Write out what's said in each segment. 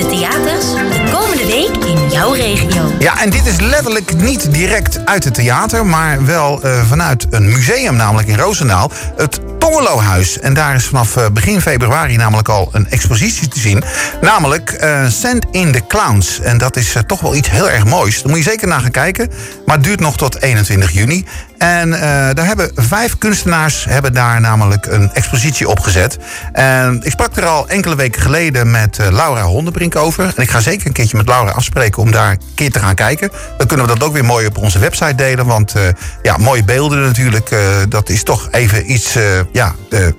de theaters de komende week in jouw regio. Ja, en dit is letterlijk niet direct uit het theater, maar wel uh, vanuit een museum, namelijk in Roosendaal. Het Tongelohuis. En daar is vanaf uh, begin februari namelijk al een expositie te zien. Namelijk uh, Send in the Clowns. En dat is toch wel iets heel erg moois. Daar moet je zeker naar gaan kijken. Maar het duurt nog tot 21 juni. En uh, daar hebben vijf kunstenaars hebben daar namelijk een expositie opgezet. En ik sprak er al enkele weken geleden met uh, Laura Hondenbrink over. En ik ga zeker een keertje met Laura afspreken om daar een keer te gaan kijken. Dan kunnen we dat ook weer mooi op onze website delen. Want uh, ja, mooie beelden natuurlijk. dat is toch even iets ja,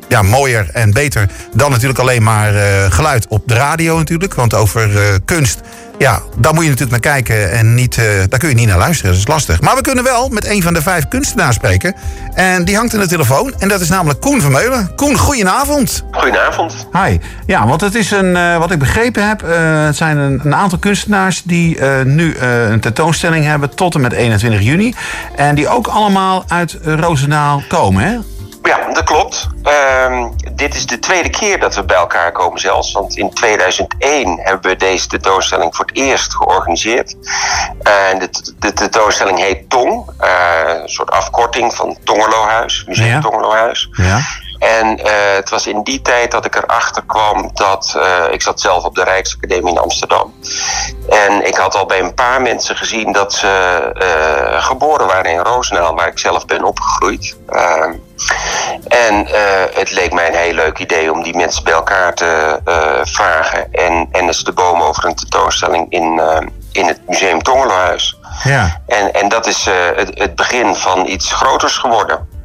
ja, mooier en beter dan natuurlijk alleen maar geluid op de radio natuurlijk. Want over kunst ja, daar moet je natuurlijk naar kijken en niet, uh, daar kun je niet naar luisteren. Dat is lastig. Maar we kunnen wel met een van de vijf kunstenaars spreken. En die hangt in de telefoon. En dat is namelijk Koen Vermeulen. Koen, goedenavond. Goedenavond. Hi. Ja, want het is een, uh, wat ik begrepen heb, uh, het zijn een, een, aantal kunstenaars die nu een tentoonstelling hebben tot en met 21 juni. En die ook allemaal uit Roosendaal komen, hè? Dat klopt. Uh, dit is de tweede keer dat we bij elkaar komen zelfs. Want in 2001 hebben we deze tentoonstelling voor het eerst georganiseerd. En de, de tentoonstelling heet Tong. Uh, een soort afkorting van Tongerlohuis, Museum ja. Tongerlohuis. Ja. En uh, het was in die tijd dat ik erachter kwam dat. Uh, ik zat zelf op de Rijksacademie in Amsterdam. En ik had al bij een paar mensen gezien dat ze uh, geboren waren in Roosendaal, waar ik zelf ben opgegroeid. Ehm, en het leek mij een heel leuk idee om die mensen bij elkaar te vragen. En, en eens te bomen over een tentoonstelling in, in het Museum Tongelohuis. Ja. En, en dat is het, het begin van iets groters geworden.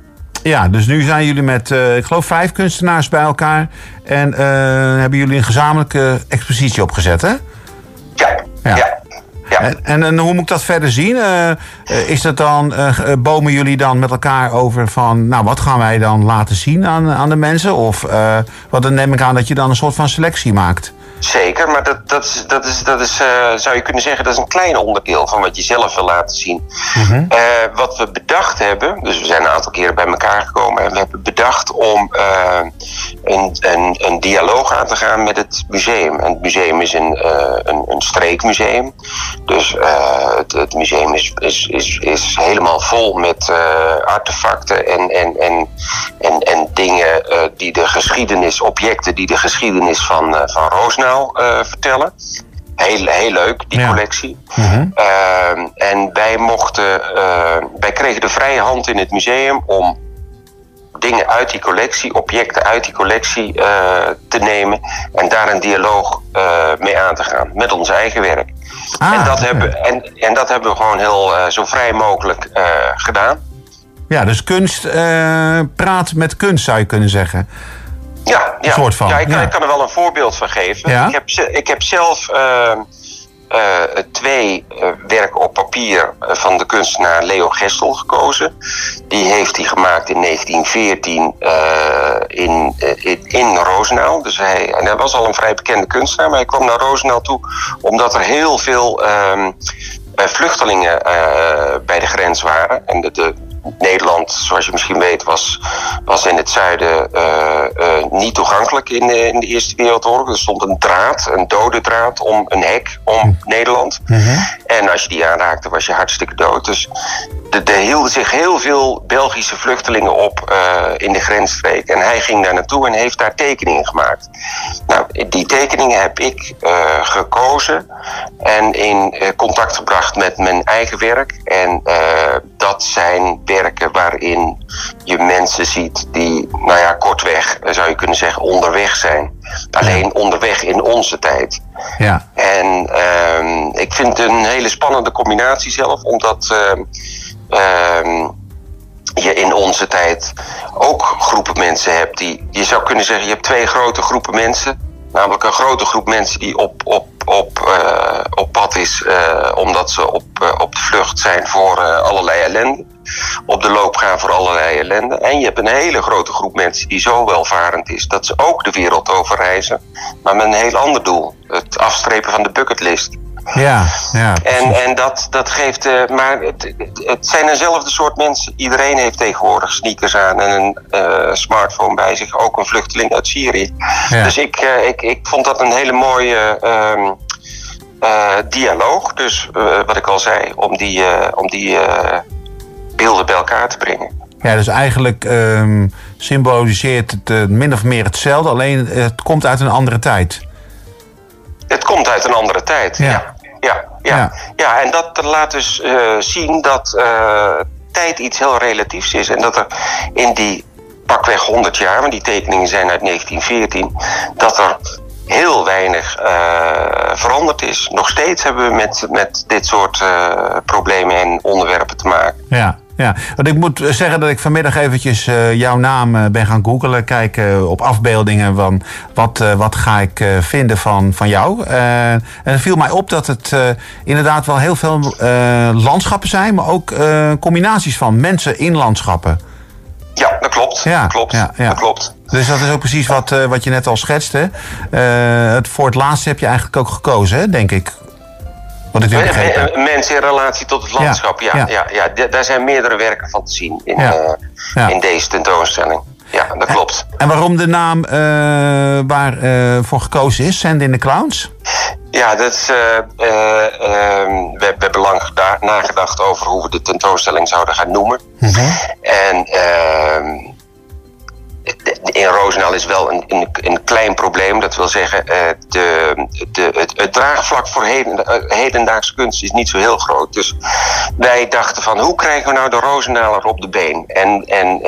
Ja, dus nu zijn jullie met, uh, ik geloof, vijf kunstenaars bij elkaar. En uh, hebben jullie een gezamenlijke expositie opgezet, hè? Ja, ja. ja. ja. En, en, en, hoe moet ik dat verder zien? Uh, is dat dan, bomen jullie dan met elkaar over van, nou, wat gaan wij dan laten zien aan, aan de mensen? Of wat dan neem ik aan dat je dan een soort van selectie maakt? Zeker, maar dat, dat is, dat is, dat is uh, zou je kunnen zeggen, dat is een klein onderdeel van wat je zelf wil laten zien. Mm-hmm. Uh, wat we bedacht hebben, dus we zijn een aantal keren bij elkaar gekomen en we hebben bedacht om uh, een, een, een dialoog aan te gaan met het museum. En het museum is een, een, een streekmuseum, dus het, het, museum is, is, is, is helemaal vol met artefacten en, en, en, en, en dingen die de geschiedenis, objecten die de geschiedenis van, van Roosnaal uh, vertellen. Heel, heel leuk, die ja. collectie. Mm-hmm. Uh, en wij mochten, uh, wij kregen de vrije hand in het museum om dingen uit die collectie, objecten uit die collectie te nemen en daar een dialoog mee aan te gaan met ons eigen werk. Ah, en, dat hebben, en, en dat hebben we gewoon heel zo vrij mogelijk gedaan. Ja, dus kunst praat met kunst zou je kunnen zeggen. Ja, ja. Soort van. ja, ik, ja. ik, kan er wel een voorbeeld van geven. Ja? Ik, heb, ik heb zelf uh, uh, twee uh, werken op papier van de kunstenaar Leo Gestel gekozen. Die heeft hij gemaakt in 1914 in, in, in Roosendaal. Dus hij, en hij was al een vrij bekende kunstenaar, maar hij kwam naar Roosendaal toe omdat er heel veel ehm, vluchtelingen bij de grens waren. En de, de Nederland, zoals je misschien weet, was, was in het zuiden uh, niet toegankelijk in de, in de Eerste Wereldoorlog. Er stond een draad, een dode draad, om een hek om hm. Nederland. Mm -hmm. En als je die aanraakte, was je hartstikke dood. Dus er hielden zich heel veel Belgische vluchtelingen op uh, in de grensstreek. En hij ging daar naartoe en heeft daar tekeningen gemaakt. Nou, die tekeningen heb ik gekozen en in contact gebracht met mijn eigen werk. En dat zijn werken waarin je mensen ziet die, nou ja, kortweg zou je kunnen zeggen, onderweg zijn. Alleen onderweg in onze tijd. Ja. En um, ik vind het een hele spannende combinatie zelf, omdat uh, je in onze tijd ook groepen mensen hebt die, je zou kunnen zeggen, je hebt twee grote groepen mensen. Namelijk een grote groep mensen die op, op, op, uh, op pad is uh, omdat ze op, uh, op de vlucht zijn voor allerlei ellende. Op de loop gaan voor allerlei ellende. En je hebt een hele grote groep mensen die zo welvarend is dat ze ook de wereld over reizen. Maar met een heel ander doel. Het afstrepen van de bucketlist. Ja, ja. En, en dat, dat geeft. Uh, maar het, het zijn dezelfde soort mensen. Iedereen heeft tegenwoordig sneakers aan en een uh, smartphone bij zich. Ook een vluchteling uit Syrië. Ja. Dus ik, uh, ik, ik vond dat een hele mooie dialoog, dus wat ik al zei, om die, om die beelden bij elkaar te brengen. Ja, dus eigenlijk um, symboliseert het min of meer hetzelfde, alleen het komt uit een andere tijd. Het komt uit een andere tijd, ja. Ja, ja, ja. en dat laat dus zien dat tijd iets heel relatiefs is. En dat er in die pakweg 100 jaar, want die tekeningen zijn uit 1914, dat er heel weinig uh, veranderd is. Nog steeds hebben we met, met dit soort uh, problemen en onderwerpen te maken. Ja. Ja, want ik moet zeggen dat ik vanmiddag eventjes uh, jouw naam ben gaan googelen. Kijken op afbeeldingen van wat, wat ga ik vinden van, van jou. en het viel mij op dat het inderdaad wel heel veel landschappen zijn. Maar ook combinaties van mensen in landschappen. Ja, dat klopt. Ja, klopt. Ja, ja. Dat klopt. Dus dat is ook precies wat, wat je net al schetste. Het, voor het laatste heb je eigenlijk ook gekozen, hè, denk ik. Wat ik begrepen Mensen in relatie tot het landschap, ja. ja, ja. ja, daar zijn meerdere werken van te zien in, uh, in deze tentoonstelling. Ja, dat klopt. En, waarom de naam waarvoor voor gekozen is, Send in the Clowns? Ja, dat is, uh, uh, we, we, hebben lang nagedacht over hoe we de tentoonstelling zouden gaan noemen. Mhm. En ehm, in Roosendaal is wel een, een, een, klein probleem. Dat wil zeggen, uh, de, de, het, het, draagvlak voor heden, hedendaagse kunst is niet zo heel groot. Dus wij dachten van, hoe krijgen we nou de Roosendaler op de been? En, en,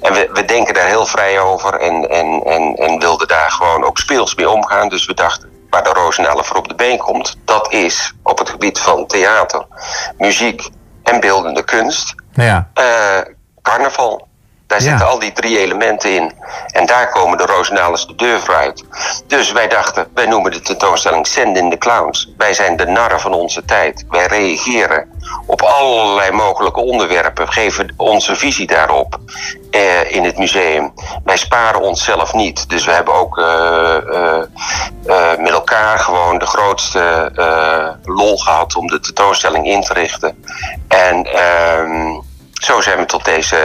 en we, we denken daar heel vrij over en, en, en, en wilden daar gewoon ook speels mee omgaan. Dus we dachten, waar de Roosendaal voor op de been komt, dat is op het gebied van theater, muziek en beeldende kunst. Ja. Uh, carnaval. Daar zitten al die drie elementen in. En daar komen de Rozenalers de deur voor uit. Dus wij dachten, wij noemen de tentoonstelling Send in the Clowns. Wij zijn de narren van onze tijd. Wij reageren op allerlei mogelijke onderwerpen. Geven onze visie daarop eh, in het museum. Wij sparen onszelf niet. Dus we hebben ook eh, eh, eh met elkaar gewoon de grootste lol gehad om de tentoonstelling in te richten. En... Zo zijn we tot deze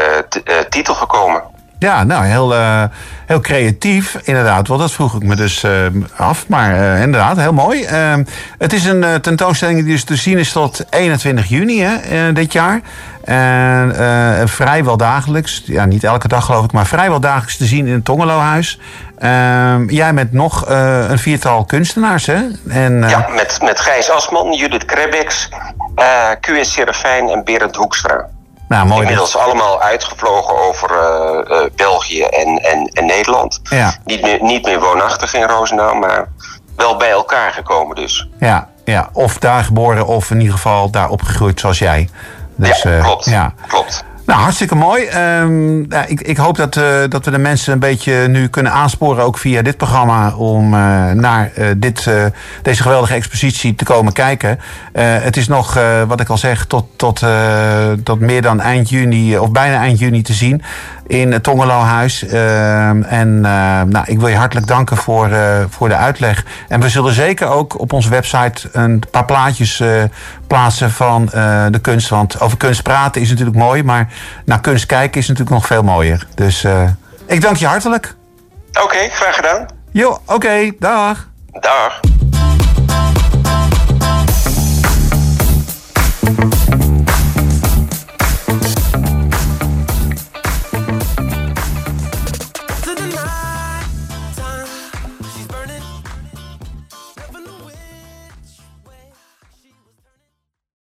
eh, titel gekomen. Ja, nou, heel, uh, heel creatief, inderdaad. Want dat vroeg ik me dus uh, af. Maar uh, inderdaad, heel mooi. Ehm, het is een tentoonstelling die dus te zien is tot 21 juni hè, dit jaar. En vrijwel dagelijks, ja, niet elke dag geloof ik, maar vrijwel dagelijks te zien in het Tongelohuis. Ehm, jij met nog een viertal kunstenaars, hè? En, ja, met, met Gijs Asman, Judith Krebex, QS Serafijn en Berend Hoekstra. Nou, mooi Inmiddels allemaal uitgevlogen over uh, uh, België en, en, en Nederland. Ja. Niet, meer, niet meer woonachtig in Roosendaal, maar wel bij elkaar gekomen dus. Ja, ja, of daar geboren of in ieder geval daar opgegroeid zoals jij. Dus, ja, klopt. Uh, ja. klopt. Nou, hartstikke mooi. Um, ja, ik, ik, hoop dat, uh, dat we de mensen een beetje nu kunnen aansporen, ook via dit programma, om uh, naar uh, dit, deze geweldige expositie te komen kijken. het is nog, wat ik al zeg, tot, tot, tot meer dan eind juni, of bijna eind juni te zien in het Tongelohuis. Uh, en nou, ik wil je hartelijk danken voor, voor de uitleg. En we zullen zeker ook op onze website een paar plaatjes plaatsen van de kunst. Want over kunst praten is natuurlijk mooi, maar naar kunst kijken is natuurlijk nog veel mooier. Dus ik dank je hartelijk. Oké, okay, graag gedaan. Jo, oké, okay, dag. Dag.